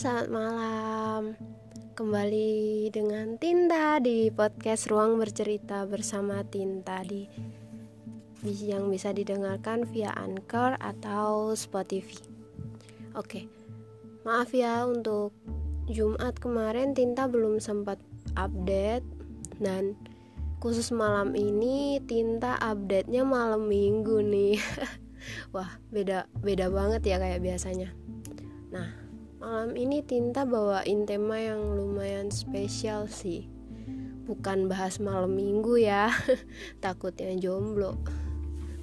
selamat malam. Kembali dengan Tinta di podcast Ruang Bercerita bersama Tinta di yang bisa didengarkan via Anchor atau Spotify. Oke. Maaf ya untuk Jumat kemarin Tinta belum sempat update dan khusus malam ini Tinta update-nya malam Minggu nih. Wah, beda beda banget ya kayak biasanya. Nah, malam ini Tinta bawain tema yang lumayan spesial sih. Bukan bahas malam Minggu ya. Takutnya jomblo.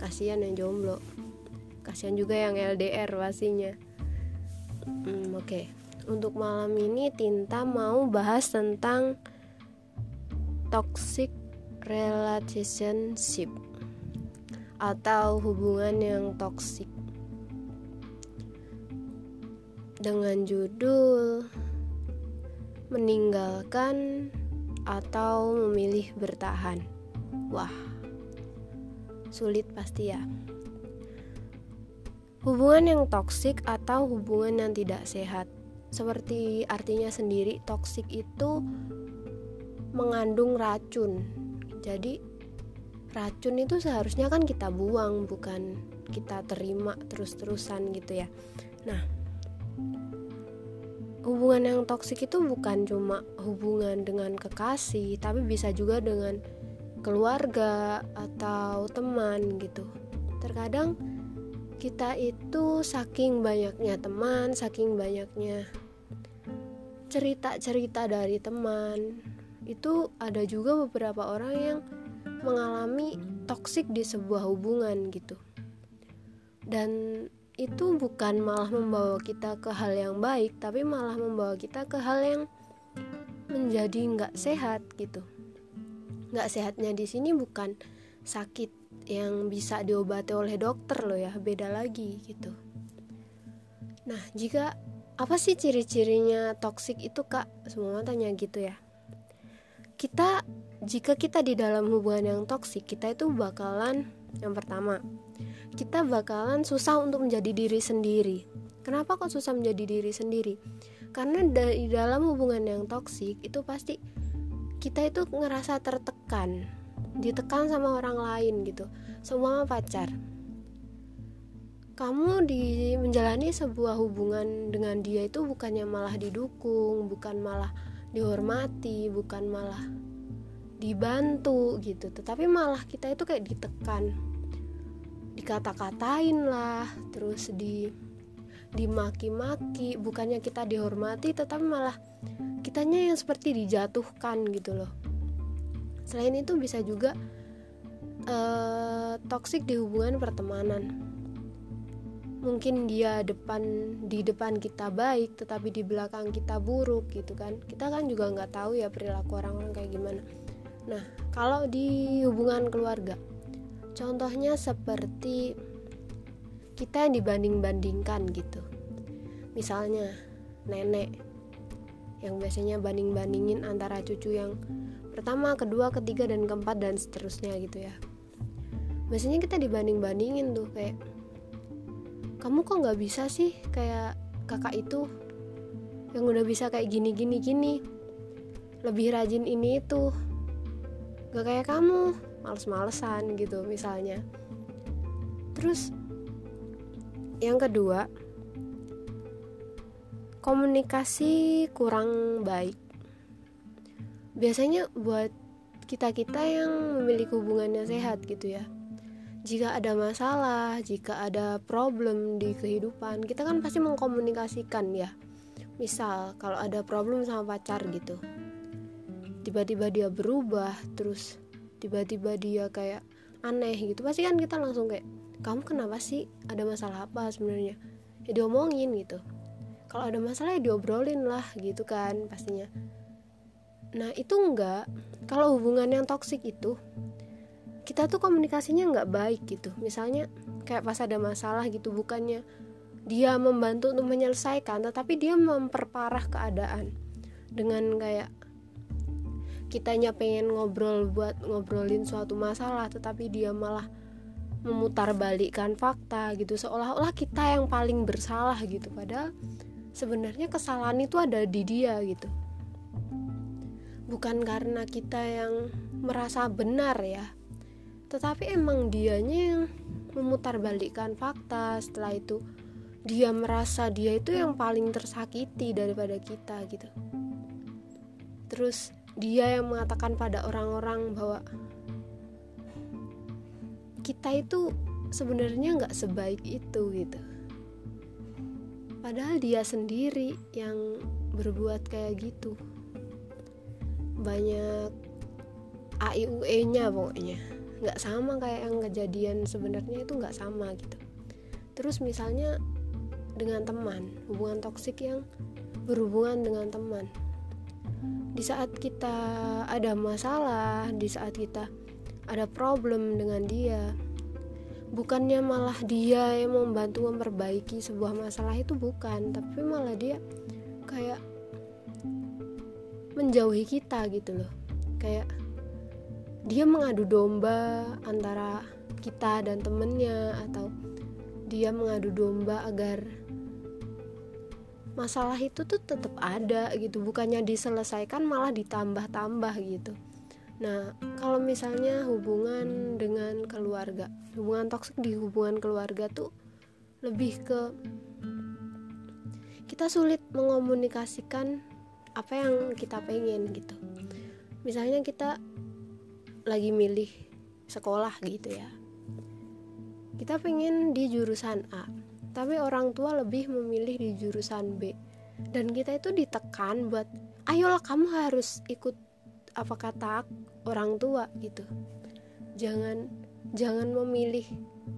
Kasihan yang jomblo. Kasihan juga yang LDR pastinya. Hmm, oke. Okay. Untuk malam ini Tinta mau bahas tentang toxic relationship atau hubungan yang toksik dengan judul meninggalkan atau memilih bertahan. Wah, sulit pasti ya. Hubungan yang toksik atau hubungan yang tidak sehat. Seperti artinya sendiri, toksik itu mengandung racun. Jadi racun itu seharusnya kan kita buang bukan kita terima terus-terusan gitu ya nah hubungan yang toksik itu bukan cuma hubungan dengan kekasih tapi bisa juga dengan keluarga atau teman gitu. Terkadang kita itu saking banyaknya teman saking banyaknya cerita-cerita dari teman itu ada juga beberapa orang yang mengalami toksik di sebuah hubungan gitu. Dan itu bukan malah membawa kita ke hal yang baik tapi malah membawa kita ke hal yang menjadi nggak sehat gitu. Nggak sehatnya di sini bukan sakit yang bisa diobati oleh dokter loh ya beda lagi gitu. Nah jika apa sih ciri-cirinya toksik itu kak? Semua tanya gitu ya. Kita jika kita di dalam hubungan yang toksik kita itu bakalan yang pertama kita bakalan susah untuk menjadi diri sendiri. Kenapa kok susah menjadi diri sendiri? Karena di dalam hubungan yang toksik itu pasti kita itu ngerasa tertekan ditekan sama orang lain gitu. Semua pacar. Kamu di menjalani sebuah hubungan dengan dia itu bukannya malah didukung bukan malah dihormati bukan malah dibantu gitu. Tetapi malah kita itu kayak ditekan dikata-katain lah terus di dimaki-maki bukannya kita dihormati tetapi malah kitanya yang seperti dijatuhkan gitu loh. Selain itu bisa juga uh, toksik di hubungan pertemanan. Mungkin dia depan di depan kita baik tetapi di belakang kita buruk gitu kan. Kita kan juga nggak tahu ya perilaku orang-orang kayak gimana. Nah kalau di hubungan keluarga contohnya seperti kita yang dibanding-bandingkan gitu. Misalnya nenek yang biasanya banding-bandingin antara cucu yang pertama, kedua, ketiga, dan keempat dan seterusnya gitu ya. Biasanya kita dibanding-bandingin tuh kayak kamu kok nggak bisa sih kayak kakak itu yang udah bisa kayak gini gini gini lebih rajin ini itu gak kayak kamu males-malesan gitu misalnya terus yang kedua komunikasi kurang baik biasanya buat kita-kita yang memiliki hubungan yang sehat gitu ya jika ada masalah, jika ada problem di kehidupan, kita kan pasti mengkomunikasikan ya. Misal kalau ada problem sama pacar gitu. Tiba-tiba dia berubah, terus tiba-tiba dia kayak aneh gitu. Pasti kan kita langsung kayak, "Kamu kenapa sih? Ada masalah apa sebenarnya?" Ya diomongin gitu. Kalau ada masalah ya diobrolin lah gitu kan pastinya. Nah, itu enggak. Kalau hubungan yang toksik itu kita tuh komunikasinya nggak baik gitu misalnya kayak pas ada masalah gitu bukannya dia membantu untuk menyelesaikan tetapi dia memperparah keadaan dengan kayak kitanya pengen ngobrol buat ngobrolin suatu masalah tetapi dia malah memutar balikkan fakta gitu. Seolah-olah kita yang paling bersalah gitu. Padahal sebenarnya kesalahan itu ada di dia gitu. Bukan karena kita yang merasa benar ya. Tetapi emang dianya yang memutarbalikkan fakta. Setelah itu dia merasa dia itu yang paling tersakiti daripada kita gitu. Terus dia yang mengatakan pada orang-orang bahwa kita itu sebenarnya nggak sebaik itu gitu. Padahal dia sendiri yang berbuat kayak gitu. Banyak AIUE nya pokoknya. Nggak sama kayak yang kejadian sebenarnya itu nggak sama gitu. Terus misalnya dengan teman hubungan toksik yang berhubungan dengan teman di saat kita ada masalah di saat kita ada problem dengan dia bukannya malah dia yang membantu memperbaiki sebuah masalah itu bukan. Tapi malah dia kayak menjauhi kita gitu loh. Kayak dia mengadu domba antara kita dan temennya atau dia mengadu domba agar masalah itu tuh tetap ada gitu bukannya diselesaikan malah ditambah-tambah gitu. Nah kalau misalnya hubungan dengan keluarga hubungan toksik di hubungan keluarga tuh lebih ke kita sulit mengomunikasikan apa yang kita pengen gitu. Misalnya kita lagi milih sekolah gitu ya. Kita pengen di jurusan A tapi orang tua lebih memilih di jurusan B. Dan kita itu ditekan buat ayolah kamu harus ikut apa kata orang tua gitu. Jangan jangan memilih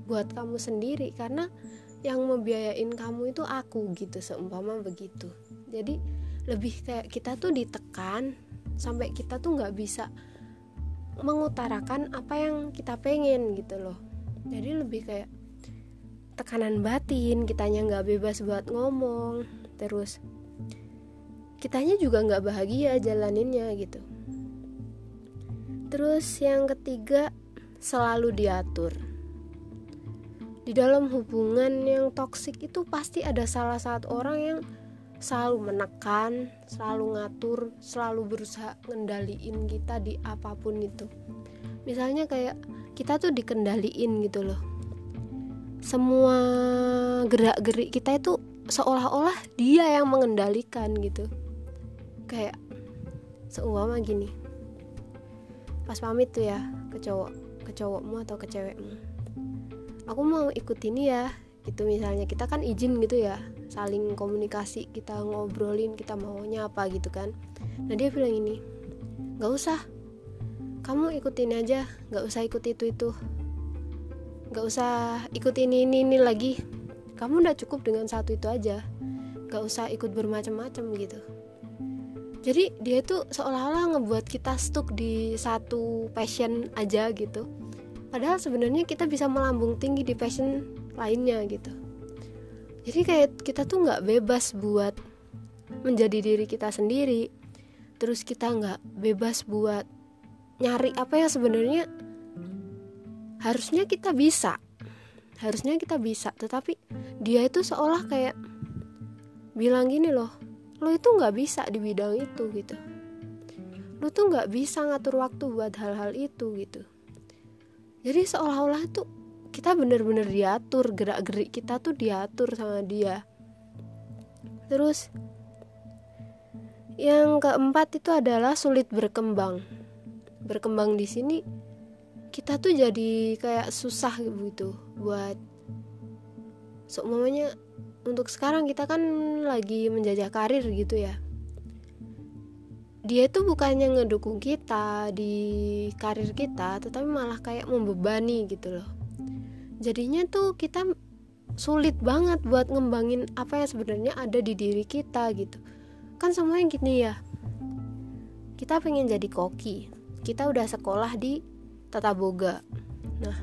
buat kamu sendiri karena yang membiayain kamu itu aku gitu seumpama begitu. Jadi lebih kayak kita tuh ditekan sampai kita tuh nggak bisa mengutarakan apa yang kita pengen gitu loh. Jadi lebih kayak tekanan batin kitanya nggak bebas buat ngomong terus kitanya juga nggak bahagia jalaninnya gitu terus yang ketiga selalu diatur di dalam hubungan yang toksik itu pasti ada salah satu orang yang selalu menekan, selalu ngatur, selalu berusaha ngendaliin kita di apa pun itu. Misalnya kayak kita tuh dikendaliin gitu loh. Semua gerak-gerik kita itu seolah-olah dia yang mengendalikan gitu. Kayak seumpama gini. Pas pamit tuh ya ke cowok, ke cowokmu atau ke cewekmu. Aku mau ikut ini ya, gitu misalnya kita kan izin gitu ya saling komunikasi kita ngobrolin kita maunya apa gitu kan nah dia bilang ini nggak usah kamu ikutin aja nggak usah ikut itu itu nggak usah ikut ini ini ini lagi. Kamu udah cukup dengan satu itu aja. Nggak usah ikut bermacam-macam gitu. Jadi dia tuh seolah-olah ngebuat kita stuck di satu passion aja gitu. Padahal sebenarnya kita bisa melambung tinggi di passion lainnya gitu. Jadi kayak kita tuh nggak bebas buat menjadi diri kita sendiri. Terus kita nggak bebas buat nyari apa yang sebenarnya harusnya kita bisa. Harusnya kita bisa tetapi dia itu seolah kayak bilang gini loh lo itu nggak bisa di bidang itu gitu. Lo tuh nggak bisa ngatur waktu buat hal-hal itu gitu. Jadi seolah-olah tuh kita bener-bener diatur gerak-gerik kita tuh diatur sama dia. Terus yang keempat itu adalah sulit berkembang. Berkembang di sini kita tuh jadi kayak susah gitu buat seumpamanya untuk sekarang kita kan lagi menjajah karir gitu ya. Dia itu bukannya ngedukung kita di karir kita tetapi malah kayak membebani gitu loh. Jadinya tuh kita sulit banget buat ngembangin apa yang sebenarnya ada di diri kita gitu. Kan semuanya gini ya kita pengen jadi koki. Kita udah sekolah di tata boga. Nah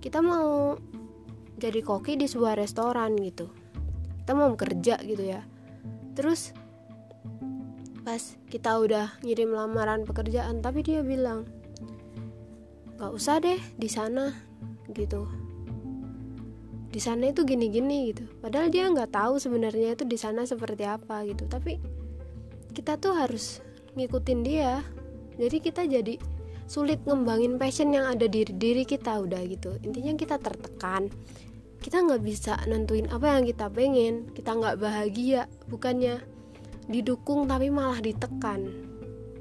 kita mau jadi koki di sebuah restoran gitu. Kita mau kerja gitu ya. Terus pas kita udah ngirim lamaran pekerjaan tapi dia bilang nggak usah deh di sana gitu. Di sana itu gini-gini gitu. Padahal dia nggak tahu sebenarnya itu di sana seperti apa gitu. Tapi kita tuh harus ngikutin dia. Jadi kita jadi sulit ngembangin passion yang ada di diri kita udah gitu. Intinya kita tertekan. Kita nggak bisa nentuin apa yang kita pengen. Kita nggak bahagia bukannya didukung tapi malah ditekan.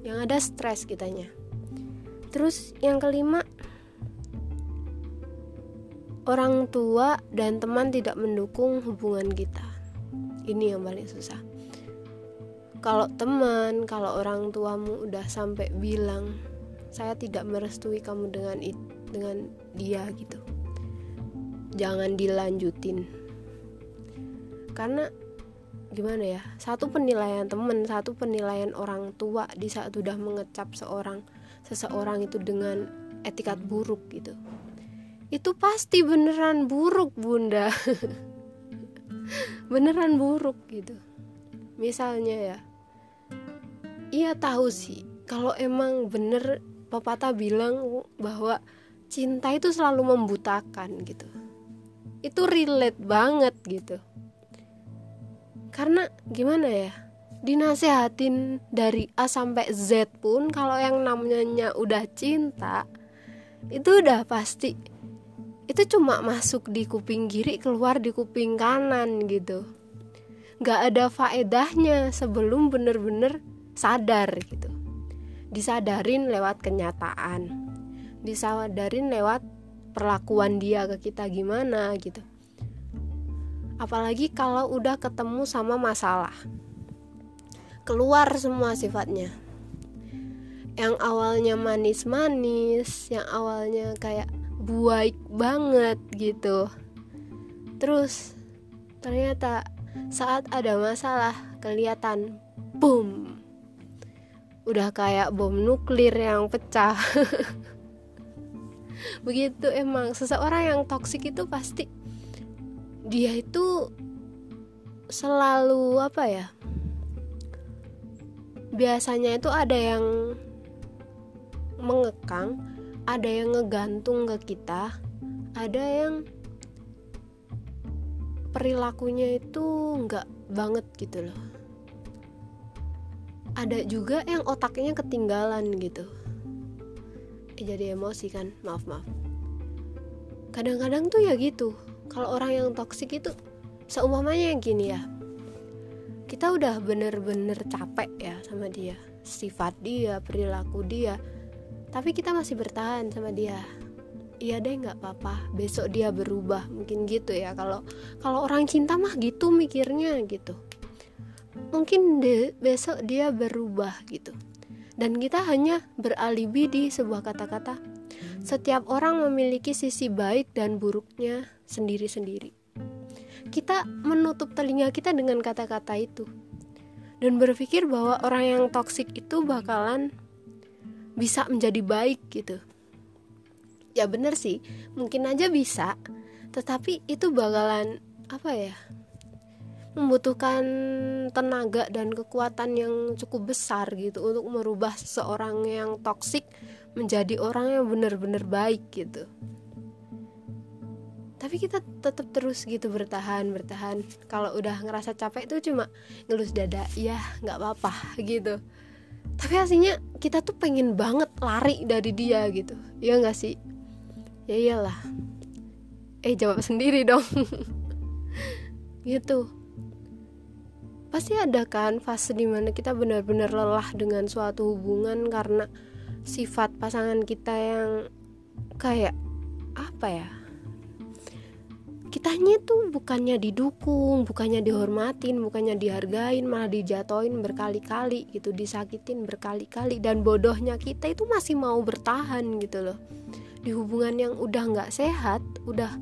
Yang ada stres kitanya. Terus yang kelima orang tua dan teman tidak mendukung hubungan kita. Ini yang paling susah. Kalau teman, kalau orang tuamu udah sampai bilang, saya tidak merestui kamu dengan dengan dia gitu. Jangan dilanjutin. Karena gimana ya? Satu penilaian teman, satu penilaian orang tua di saat udah mengecap seorang seseorang itu dengan etikat buruk gitu itu pasti beneran buruk bunda beneran buruk gitu misalnya ya iya tahu sih kalau emang bener pepatah bilang bahwa cinta itu selalu membutakan gitu. Itu relate banget gitu. Karena gimana ya dinasehatin dari A sampai Z pun kalau yang namanya udah cinta itu udah pasti itu cuma masuk di kuping kiri keluar di kuping kanan gitu. Nggak ada faedahnya sebelum bener-bener sadar gitu disadarin lewat kenyataan. Disadarin lewat perlakuan dia ke kita gimana gitu. Apalagi kalau udah ketemu sama masalah. Keluar semua sifatnya. Yang awalnya manis-manis yang awalnya kayak baik banget gitu. Terus ternyata saat ada masalah kelihatan boom udah kayak bom nuklir yang pecah. Begitu emang. Seseorang yang toksik itu pasti dia itu selalu apa ya? Biasanya itu ada yang mengekang ada yang ngegantung ke kita ada yang perilakunya itu nggak banget gitu loh ada juga yang otaknya ketinggalan gitu. Eh, jadi emosi kan? Maaf maaf. Kadang-kadang tuh ya gitu. Kalau orang yang toksik itu seumpamanya yang gini ya. Kita udah bener-bener capek ya sama dia. Sifat dia perilaku dia. Tapi kita masih bertahan sama dia. Iya deh nggak apa-apa. Besok dia berubah. Mungkin gitu ya. Kalau kalau orang cinta mah gitu mikirnya gitu mungkin de, besok dia berubah gitu. Dan kita hanya beralibi di sebuah kata-kata. Setiap orang memiliki sisi baik dan buruknya sendiri-sendiri. Kita menutup telinga kita dengan kata-kata itu. Dan berpikir bahwa orang yang toksik itu bakalan bisa menjadi baik gitu. Ya bener sih mungkin aja bisa. Tetapi itu bakalan apa ya membutuhkan tenaga dan kekuatan yang cukup besar gitu untuk merubah seseorang yang toksik menjadi orang yang benar-benar baik gitu. Tapi kita tetap terus gitu bertahan bertahan. Kalau udah ngerasa capek itu cuma ngelus dada ya nggak apa-apa gitu. Tapi aslinya kita tuh pengen banget lari dari dia gitu. Ya nggak sih? Ya iyalah. Eh jawab sendiri dong. Gitu pasti ada kan fase di mana kita benar-benar lelah dengan suatu hubungan karena sifat pasangan kita yang kayak apa ya kitanya tuh bukannya didukung, bukannya dihormatin, bukannya dihargain, malah dijatoin berkali-kali gitu, disakitin berkali-kali dan bodohnya kita itu masih mau bertahan gitu loh. Di hubungan yang udah nggak sehat, udah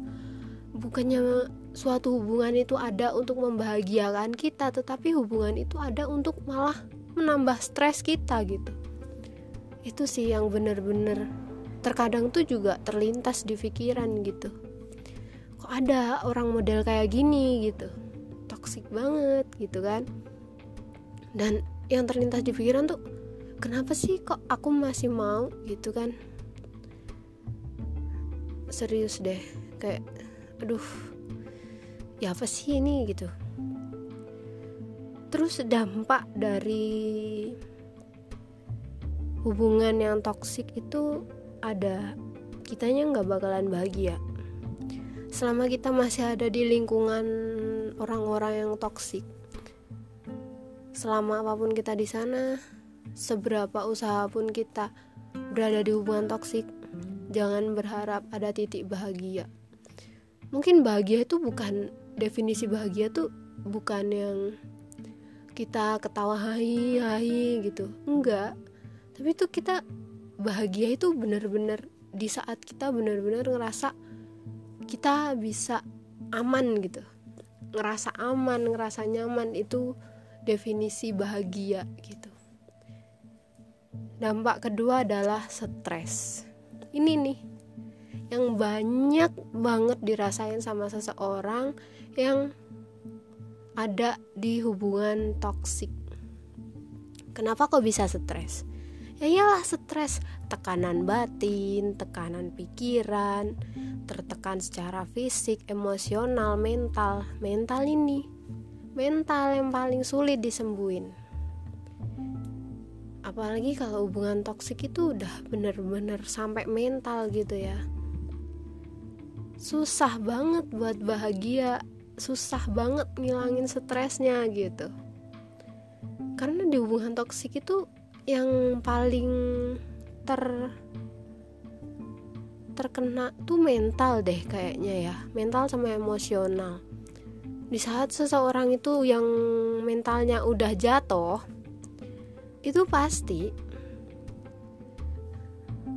bukannya suatu hubungan itu ada untuk membahagiakan kita, tetapi hubungan itu ada untuk malah menambah stres kita gitu. Itu sih yang bener-bener terkadang tuh juga terlintas di pikiran gitu. Kok ada orang model kayak gini gitu? Toksik banget gitu kan? Dan yang terlintas di pikiran tuh kenapa sih kok aku masih mau gitu kan? Serius deh kayak aduh ya apa sih ini? Gitu. Terus dampak dari hubungan yang toksik itu ada kitanya nggak bakalan bahagia. Selama kita masih ada di lingkungan orang-orang yang toksik selama apa pun kita di sana seberapa usaha pun kita berada di hubungan toksik jangan berharap ada titik bahagia. Mungkin bahagia itu bukan definisi bahagia tuh bukan yang kita ketawa hai hai gitu. Enggak. Tapi itu kita bahagia itu benar-benar di saat kita benar-benar ngerasa kita bisa aman gitu. Ngerasa aman ngerasa nyaman itu definisi bahagia gitu. Dampak kedua adalah stres. Ini nih yang banyak banget dirasain sama seseorang yang ada di hubungan toksik. Kenapa kok bisa stres? Ya iyalah stres. Tekanan batin tekanan pikiran tertekan secara fisik emosional mental. Mental ini mental yang paling sulit disembuhin. Apalagi kalau hubungan toksik itu udah bener-bener sampai mental gitu ya susah banget buat bahagia susah banget ngilangin stresnya gitu. Karena di hubungan toksik itu yang paling ter terkena tuh mental deh kayaknya ya mental sama emosional. Di saat seseorang itu yang mentalnya udah jatuh itu pasti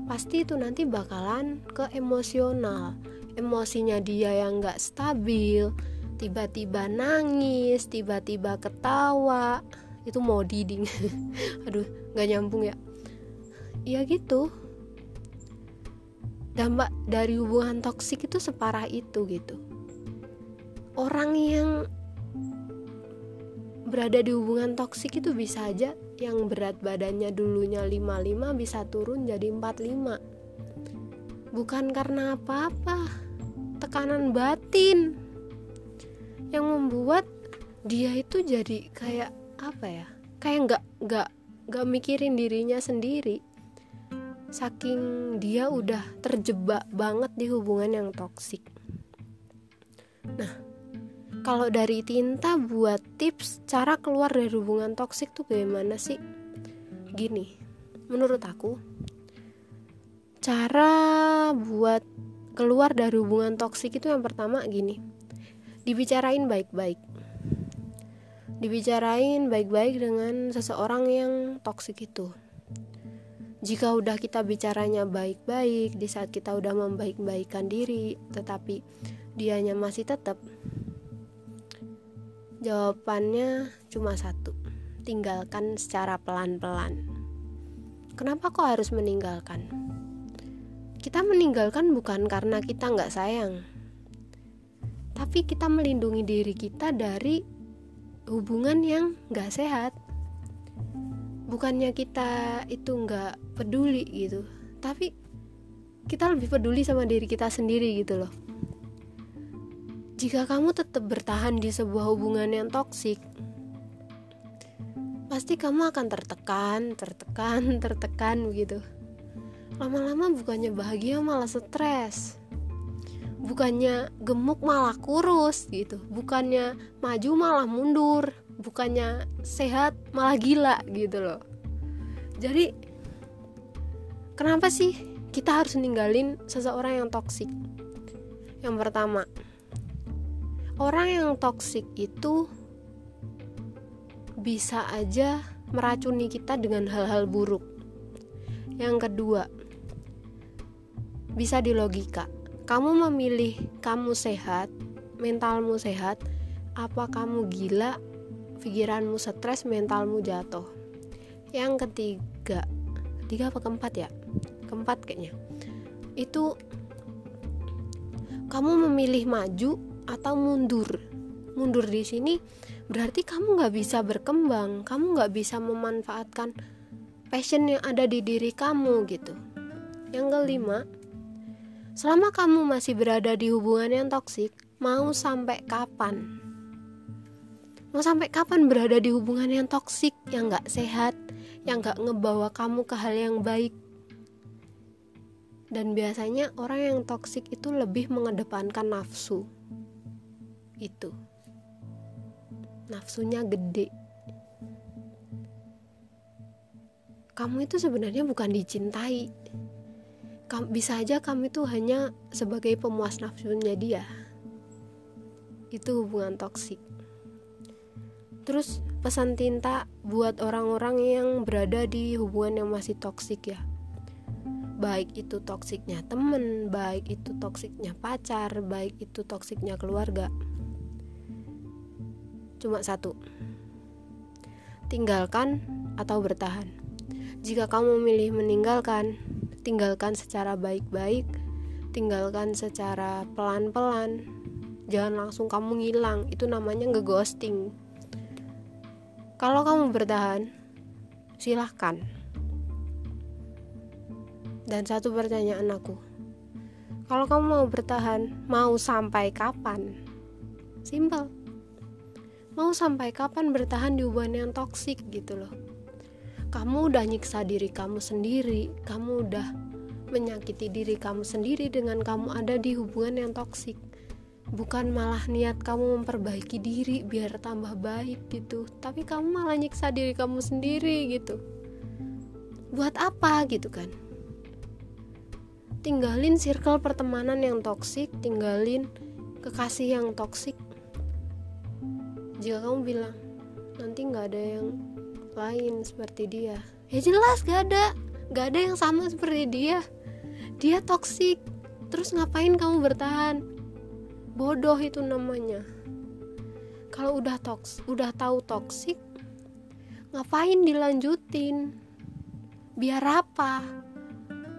pasti itu nanti bakalan ke emosional emosinya dia yang gak stabil. Tiba-tiba nangis tiba-tiba ketawa. Itu mau diding. Aduh gak nyambung ya. Ya gitu. Dampak dari hubungan toksik itu separah itu gitu. Orang yang berada di hubungan toksik itu bisa aja yang berat badannya dulunya 55 bisa turun jadi 45 bukan karena apa-apa tekanan batin yang membuat dia itu jadi kayak apa ya? Kayak nggak nggak gak mikirin dirinya sendiri. Saking dia udah terjebak banget di hubungan yang toksik. Nah kalau dari tinta buat tips cara keluar dari hubungan toksik tuh gimana sih? Gini menurut aku cara buat keluar dari hubungan toksik itu yang pertama gini dibicarain baik-baik dibicarain baik-baik dengan seseorang yang toksik itu. Jika udah kita bicaranya baik-baik, di saat kita udah membaik-baikkan diri, tetapi dianya masih tetap, jawabannya cuma satu: tinggalkan secara pelan-pelan. Kenapa kok harus meninggalkan? Kita meninggalkan bukan karena kita nggak sayang, tapi kita melindungi diri kita dari hubungan yang gak sehat. Bukannya kita itu gak peduli gitu tapi kita lebih peduli sama diri kita sendiri gitu loh. Jika kamu tetap bertahan di sebuah hubungan yang toksik pasti kamu akan tertekan tertekan tertekan begitu lama-lama bukannya bahagia malah stres. Bukannya gemuk malah kurus gitu. Bukannya maju malah mundur. Bukannya sehat malah gila gitu loh. Jadi kenapa sih kita harus ninggalin seseorang yang toksik yang pertama orang yang toksik itu bisa aja meracuni kita dengan hal-hal buruk. Yang kedua bisa dilogika kamu memilih kamu sehat, mentalmu sehat, apa kamu gila, pikiranmu stres, mentalmu jatuh. Yang ketiga, tiga apa keempat ya? Keempat kayaknya. Itu kamu memilih maju atau mundur. Mundur di sini berarti kamu nggak bisa berkembang, kamu nggak bisa memanfaatkan passion yang ada di diri kamu gitu. Yang kelima, Selama kamu masih berada di hubungan yang toksik, mau sampai kapan? Mau sampai kapan berada di hubungan yang toksik yang gak sehat yang gak ngebawa kamu ke hal yang baik? Dan biasanya orang yang toksik itu lebih mengedepankan nafsu. Itu. Nafsunya gede. Kamu itu sebenarnya bukan dicintai bisa aja kamu itu hanya sebagai pemuas nafsunya dia itu hubungan toksik Terus pesan tinta buat orang-orang yang berada di hubungan yang masih toksik ya. Baik itu toksiknya temen, baik itu toksiknya pacar, baik itu toksiknya keluarga. Cuma satu. Tinggalkan atau bertahan. Jika kamu memilih meninggalkan, tinggalkan secara baik-baik, tinggalkan secara pelan-pelan. Jangan langsung kamu ngilang, itu namanya ngeghosting. Kalau kamu bertahan, silahkan. Dan satu pertanyaan aku, kalau kamu mau bertahan, mau sampai kapan? Simple. Mau sampai kapan bertahan di hubungan yang toksik gitu loh. Kamu udah nyiksa diri kamu sendiri, kamu udah menyakiti diri kamu sendiri dengan kamu ada di hubungan yang toksik. Bukan malah niat kamu memperbaiki diri biar tambah baik gitu. Tapi kamu malah nyiksa diri kamu sendiri gitu. Buat apa gitu kan? Tinggalin circle pertemanan yang toksik tinggalin kekasih yang toksik. Jika kamu bilang nanti nggak ada yang lain seperti dia? Ya jelas gak ada. Gak ada yang sama seperti dia. Dia toksik terus ngapain kamu bertahan? Bodoh itu namanya. Kalau udah toks udah tahu toksik ngapain dilanjutin? Biar apa?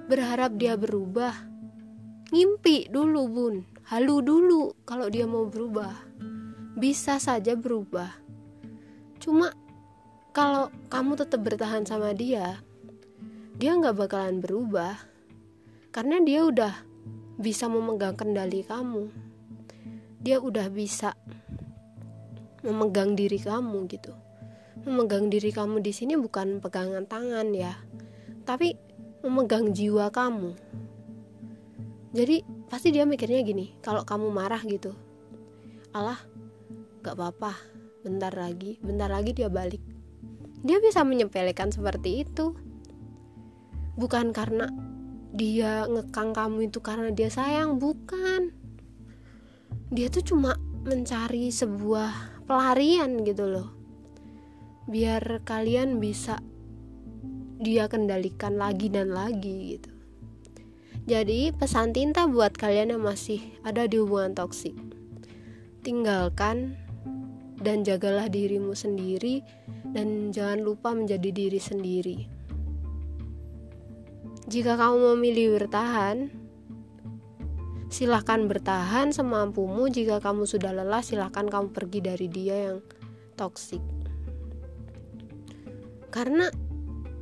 Berharap dia berubah. Ngimpi dulu bun. Halu dulu kalau dia mau berubah. Bisa saja berubah. Cuma kalau kamu tetap bertahan sama dia dia nggak bakalan berubah. Karena dia udah bisa memegang kendali kamu. Dia udah bisa memegang diri kamu gitu. Memegang diri kamu di sini bukan pegangan tangan ya tapi memegang jiwa kamu. Jadi pasti dia mikirnya gini kalau kamu marah gitu Allah gak apa-apa bentar lagi bentar lagi dia balik dia bisa menyepelekan seperti itu. Bukan karena dia ngekang kamu itu karena dia sayang bukan. Dia tuh cuma mencari sebuah pelarian gitu loh. Biar kalian bisa dia kendalikan lagi dan lagi gitu. Jadi pesan tinta buat kalian yang masih ada di hubungan toksik. Tinggalkan dan jagalah dirimu sendiri dan jangan lupa menjadi diri sendiri. Jika kamu memilih bertahan silahkan bertahan semampumu. Jika kamu sudah lelah silahkan kamu pergi dari dia yang toksik karena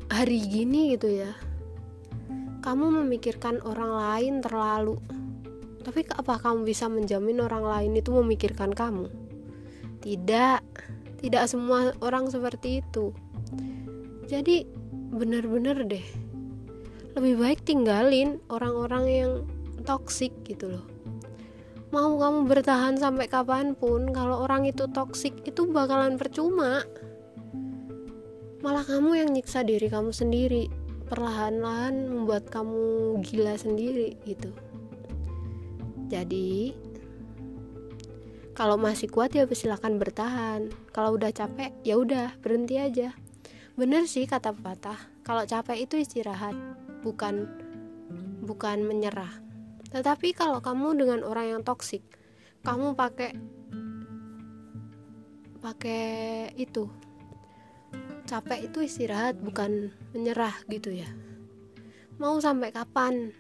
hari gini gitu ya kamu memikirkan orang lain terlalu. Tapi apa kamu bisa menjamin orang lain itu memikirkan kamu? Tidak tidak semua orang seperti itu. Jadi bener-bener deh. Lebih baik tinggalin orang-orang yang toksik gitu loh. Mau kamu bertahan sampai kapan pun kalau orang itu toksik itu bakalan percuma. Malah kamu yang nyiksa diri kamu sendiri. Perlahan-lahan membuat kamu gila sendiri gitu. Jadi kalau masih kuat ya silakan bertahan kalau udah capek ya udah berhenti aja bener sih kata patah kalau capek itu istirahat bukan bukan menyerah tetapi kalau kamu dengan orang yang toksik, kamu pakai pakai itu capek itu istirahat bukan menyerah gitu ya. Mau sampai kapan?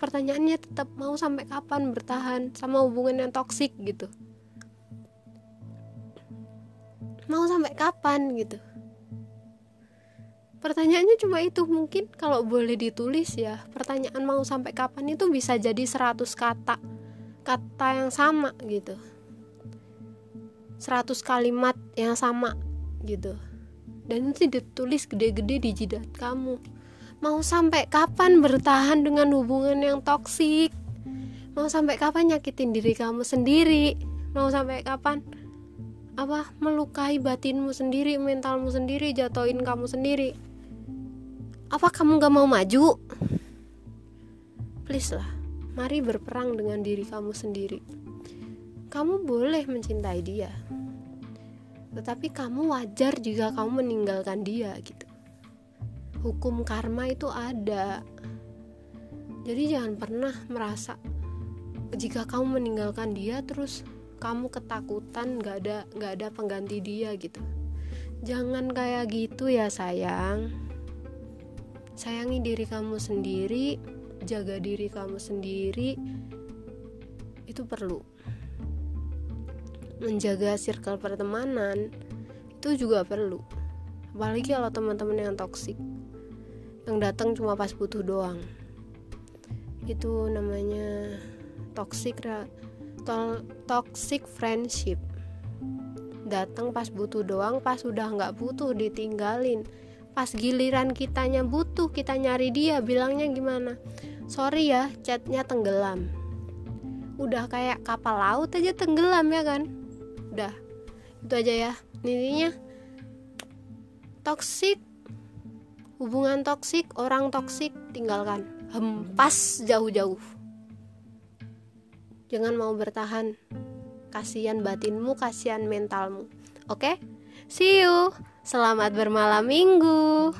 Pertanyaannya tetap mau sampai kapan bertahan sama hubungan yang toksik gitu. Mau sampai kapan gitu? Pertanyaannya cuma itu mungkin kalau boleh ditulis ya pertanyaan mau sampai kapan itu bisa jadi 100 kata kata yang sama gitu. 100 kalimat yang sama gitu. Dan itu ditulis gede-gede di jidat kamu. Mau sampai kapan bertahan dengan hubungan yang toksik? Mau sampai kapan nyakitin diri kamu sendiri? Mau sampai kapan apa? Melukai batinmu sendiri mentalmu sendiri jatuhin kamu sendiri. Apa kamu gak mau maju? Please lah mari berperang dengan diri kamu sendiri. Kamu boleh mencintai dia tetapi kamu wajar jika kamu meninggalkan dia gitu. Hukum karma itu ada. Jadi jangan pernah merasa jika kamu meninggalkan dia terus kamu ketakutan gak ada gak ada pengganti dia gitu. Jangan kayak gitu ya sayang. Sayangi diri kamu sendiri jaga diri kamu sendiri. Itu perlu. Menjaga circle pertemanan itu juga perlu. Apalagi kalau teman-teman yang toksik yang datang cuma pas butuh doang. Itu namanya toxic to toxic friendship. Datang pas butuh doang pas udah nggak butuh ditinggalin. Pas giliran kitanya butuh kita nyari dia bilangnya gimana? Sorry ya chatnya tenggelam. Udah kayak kapal laut aja tenggelam ya kan? Udah itu aja ya. Intinya toksik hubungan toksik orang toksik tinggalkan. Hempas jauh-jauh jangan mau bertahan. Kasihan batinmu kasihan mentalmu. Oke? Okay? see you. Selamat bermalam minggu